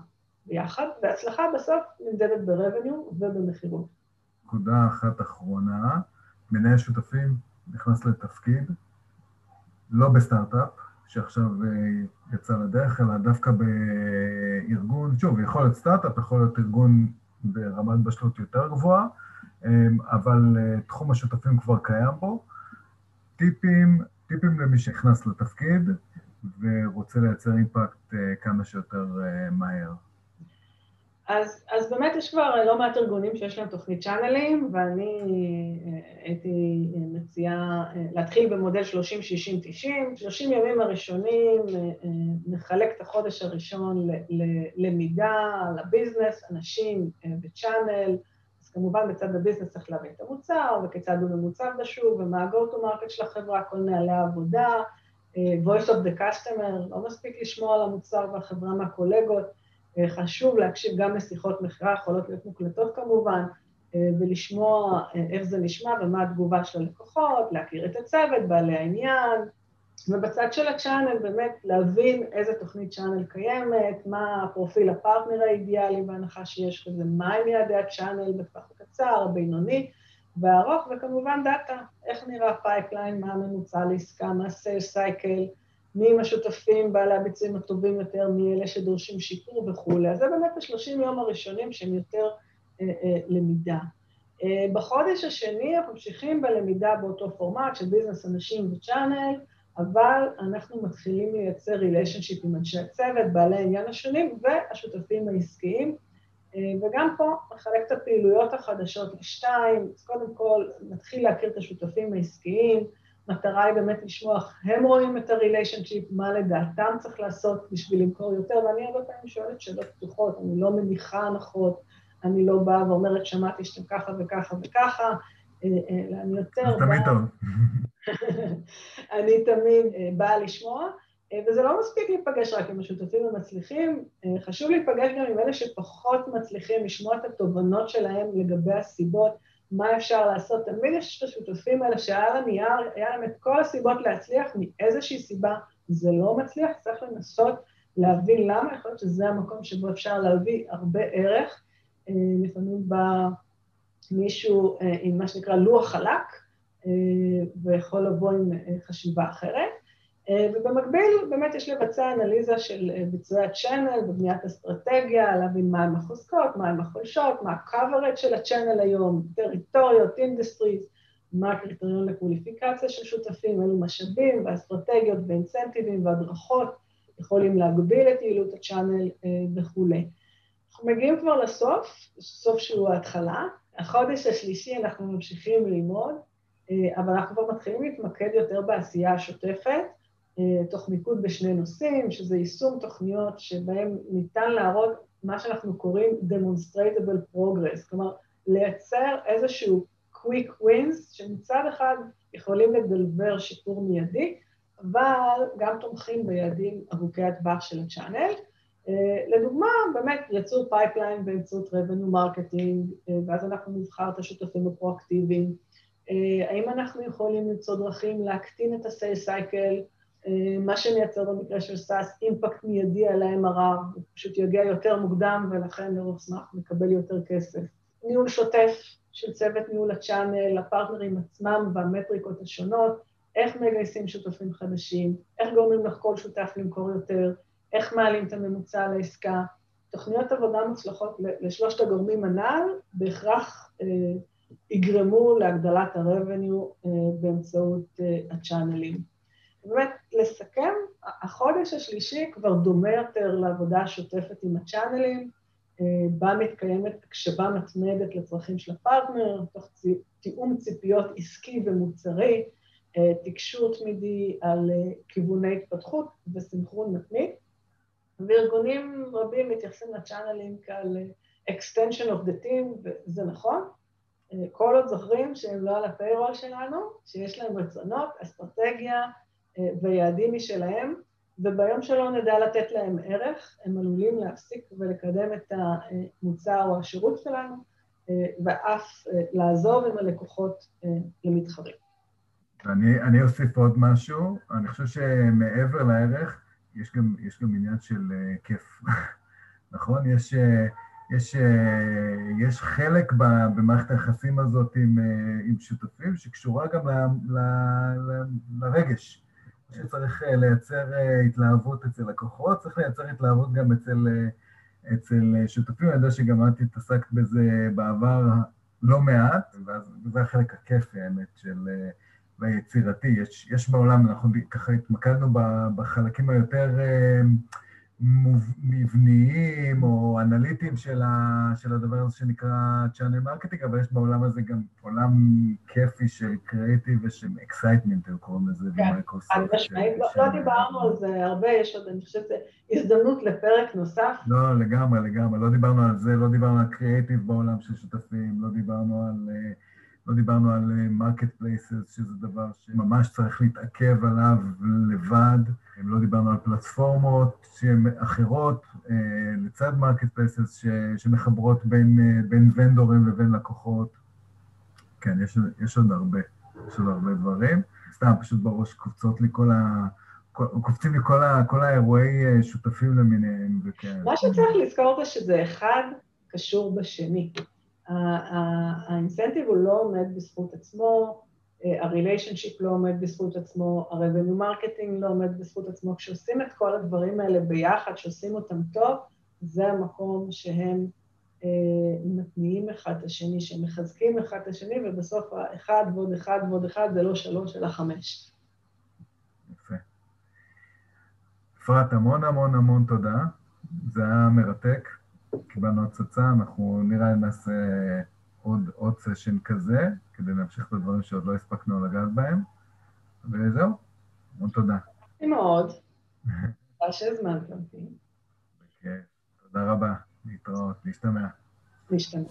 A: ביחד, והצלחה בסוף נמדדת ב-revenue ובמכירות.
B: נקודה אחת אחרונה, מנהל שותפים נכנס לתפקיד, לא בסטארט-אפ, שעכשיו יצא לדרך, אלא דווקא בארגון, שוב, יכול להיות סטארט-אפ, יכול להיות ארגון ברמת בשלות יותר גבוהה, אבל תחום השותפים כבר קיים בו. טיפים, טיפים למי שנכנס לתפקיד ורוצה לייצר אימפקט כמה שיותר מהר.
A: אז, אז באמת יש כבר לא מעט ארגונים שיש להם תוכנית צ'אנלים, ואני הייתי מציעה להתחיל במודל 30-60-90. 30 ימים הראשונים נחלק את החודש הראשון ללמידה, לביזנס, אנשים וצ'אנל, אז כמובן בצד הביזנס צריך להבין את המוצר, וכיצד הוא ממוצב בשוק, ומה ה-go-to-market של החברה, כל נהלי העבודה, voice of the customer, לא מספיק לשמוע על המוצר והחברה מהקולגות, חשוב להקשיב גם לשיחות מכירה, יכולות להיות מוקלטות כמובן, ולשמוע איך זה נשמע ומה התגובה של הלקוחות, להכיר את הצוות, בעלי העניין, ובצד של הצ'אנל באמת להבין איזה תוכנית צ'אנל קיימת, מה הפרופיל הפרטנר האידיאלי בהנחה שיש כזה, מהם יעדי הצ'אנל בטווח הקצר, הבינוני והארוך, וכמובן דאטה, איך נראה pipeline, מה הממוצע לעסקה, מה sales cycle, מי הם השותפים, בעלי הביצועים הטובים יותר, מי אלה שדורשים שיפור וכולי. אז זה באמת ה-30 יום הראשונים שהם יותר אה, אה, למידה. אה, בחודש השני אנחנו ממשיכים בלמידה באותו פורמט של business, אנשים ו channel, אבל אנחנו מתחילים לייצר relationship עם אנשי הצוות, בעלי העניין השונים והשותפים העסקיים, וגם פה נחלק את הפעילויות החדשות לשתיים, אז קודם כל נתחיל להכיר את השותפים העסקיים, מטרה היא באמת לשמוע איך הם רואים את הריליישנשיפ, מה לדעתם צריך לעשות בשביל למכור יותר, ואני הרבה פעמים שואלת שאלות פתוחות, אני לא מניחה הנחות, אני לא באה ואומרת, שמעתי שאתם ככה וככה וככה, אלא אני יותר באה...
B: זה תמיד טוב.
A: אני תמיד באה לשמוע, וזה לא מספיק להיפגש רק עם השותפים המצליחים, חשוב להיפגש גם עם אלה שפחות מצליחים, לשמוע את התובנות שלהם לגבי הסיבות, מה אפשר לעשות. תמיד יש את השותפים האלה שעל הנייר, היה להם את כל הסיבות להצליח, מאיזושהי סיבה זה לא מצליח, צריך לנסות להבין למה, יכול להיות שזה המקום שבו אפשר להביא הרבה ערך. לפעמים בא מישהו עם מה שנקרא לוח חלק, ויכול לבוא עם חשיבה אחרת. ובמקביל, באמת יש לבצע אנליזה של ביצועי ה channel ובניית אסטרטגיה, להבין מה הם החוזקות, מה הם החולשות, מה ה-coverage של ה channel היום, טריטוריות, industries, מה הקריטריון ל qualification של שותפים, אילו משאבים ואסטרטגיות ואינסנטיבים והדרכות יכולים להגדיל את יעילות ה channel וכולי. אנחנו מגיעים כבר לסוף, סוף שהוא ההתחלה. החודש השלישי אנחנו ממשיכים ללמוד, אבל אנחנו כבר מתחילים להתמקד יותר בעשייה השוטפת, תוך מיקוד בשני נושאים, שזה יישום תוכניות שבהן ניתן להראות מה שאנחנו קוראים demonstratable progress, כלומר, לייצר איזשהו quick wins, שמצד אחד יכולים לדלבר שיפור מיידי, אבל גם תומכים ביעדים ארוכי הטווח של ה channel. לדוגמה, באמת לייצר pipeline באמצעות revenue marketing, ואז אנחנו נבחר את השותפים הפרואקטיביים. האם אנחנו יכולים למצוא דרכים להקטין את ה-sales cycle, מה שמייצר במקרה של סאס אימפקט מיידי על ה-MRR, הוא פשוט יגיע יותר מוקדם ולכן נרוב סמך מקבל יותר כסף. ניהול שוטף של צוות ניהול הצ'אנל, הפרטנרים עצמם והמטריקות השונות, איך מגייסים שותפים חדשים, איך גורמים לך כל שותף למכור יותר, איך מעלים את הממוצע לעסקה. תוכניות עבודה מוצלחות לשלושת הגורמים הנ"ל בהכרח אה, יגרמו להגדלת ה-revenue אה, באמצעות אה, הצ'אנלים. באמת, לסכם, החודש השלישי כבר דומה יותר לעבודה השוטפת עם הצ'אנלים, אה, בה מתקיימת הקשבה מתמדת לצרכים של הפרטנר, תוך תיאום ציפיות עסקי ומוצרי, אה, תקשור תמידי על אה, כיווני התפתחות וסנכרון מתמיד. וארגונים רבים מתייחסים לצ'אנלים כעל extension of the team, וזה נכון. כל עוד זוכרים שהם לא על הפיירול שלנו, שיש להם רצונות, אסטרטגיה ויעדים משלהם, וביום שלא נדע לתת להם ערך, הם עלולים להפסיק ולקדם את המוצר או השירות שלנו, ואף לעזוב עם הלקוחות למתחרים.
B: אני, אני אוסיף עוד משהו, אני חושב שמעבר לערך, יש גם, יש גם עניין של uh, כיף, נכון? יש, uh, יש, uh, יש חלק ב, במערכת היחסים הזאת עם, uh, עם שותפים שקשורה גם ל, ל, ל, לרגש. שצריך uh, לייצר uh, התלהבות אצל לקוחות, צריך לייצר התלהבות גם אצל, uh, אצל שותפים. אני יודע שגם את התעסקת בזה בעבר לא מעט, וזה החלק הכיפי, האמת, של... והיצירתי. יש, יש בעולם, אנחנו ככה התמקדנו בחלקים היותר אה, מבניים או אנליטיים של, ה, של הדבר הזה שנקרא channel marketing, אבל יש בעולם הזה גם עולם כיפי של קריאיטיב ושל excitement, הם קוראים לזה
A: כן, במייקרוסופט. חד משמעית, לא, לא דיברנו על זה הרבה, יש עוד, אני חושבת, הזדמנות לפרק נוסף.
B: לא, לגמרי, לגמרי, לא דיברנו על זה, לא דיברנו על קריאיטיב בעולם של שותפים, לא דיברנו על... Uh, לא דיברנו על market אה, places, שזה דבר שממש צריך להתעכב עליו לבד, לא דיברנו על פלטפורמות שהן אחרות אה, לצד marketplaces שמחברות בין, אה, בין ונדורים לבין לקוחות. כן, יש, יש עוד הרבה, יש עוד הרבה דברים. סתם, פשוט בראש קופצות לי כל ה... קופצים לי כל, ה, כל האירועי שותפים למיניהם וכן.
A: מה שצריך לזכור זה שזה אחד קשור בשני. ה incentive הוא לא עומד בזכות עצמו, ה relationship לא עומד בזכות עצמו, ה revenue marketing לא עומד בזכות עצמו. כשעושים את כל הדברים האלה ביחד, כשעושים אותם טוב, זה המקום שהם אה, מתניעים אחד את השני, שהם מחזקים אחד את השני, ובסוף האחד ועוד אחד ועוד אחד זה לא שלוש, אלא חמש.
B: יפה. אפרת, המון המון המון תודה. זה היה מרתק. קיבלנו הצצה, אנחנו נראה אם נעשה עוד, עוד סשן כזה, כדי להמשיך את הדברים שעוד לא הספקנו לגעת בהם, וזהו, המון תודה.
A: מאוד. תודה שהזמנת אותי.
B: תודה רבה, להתראות, להשתמע.
A: להשתמע.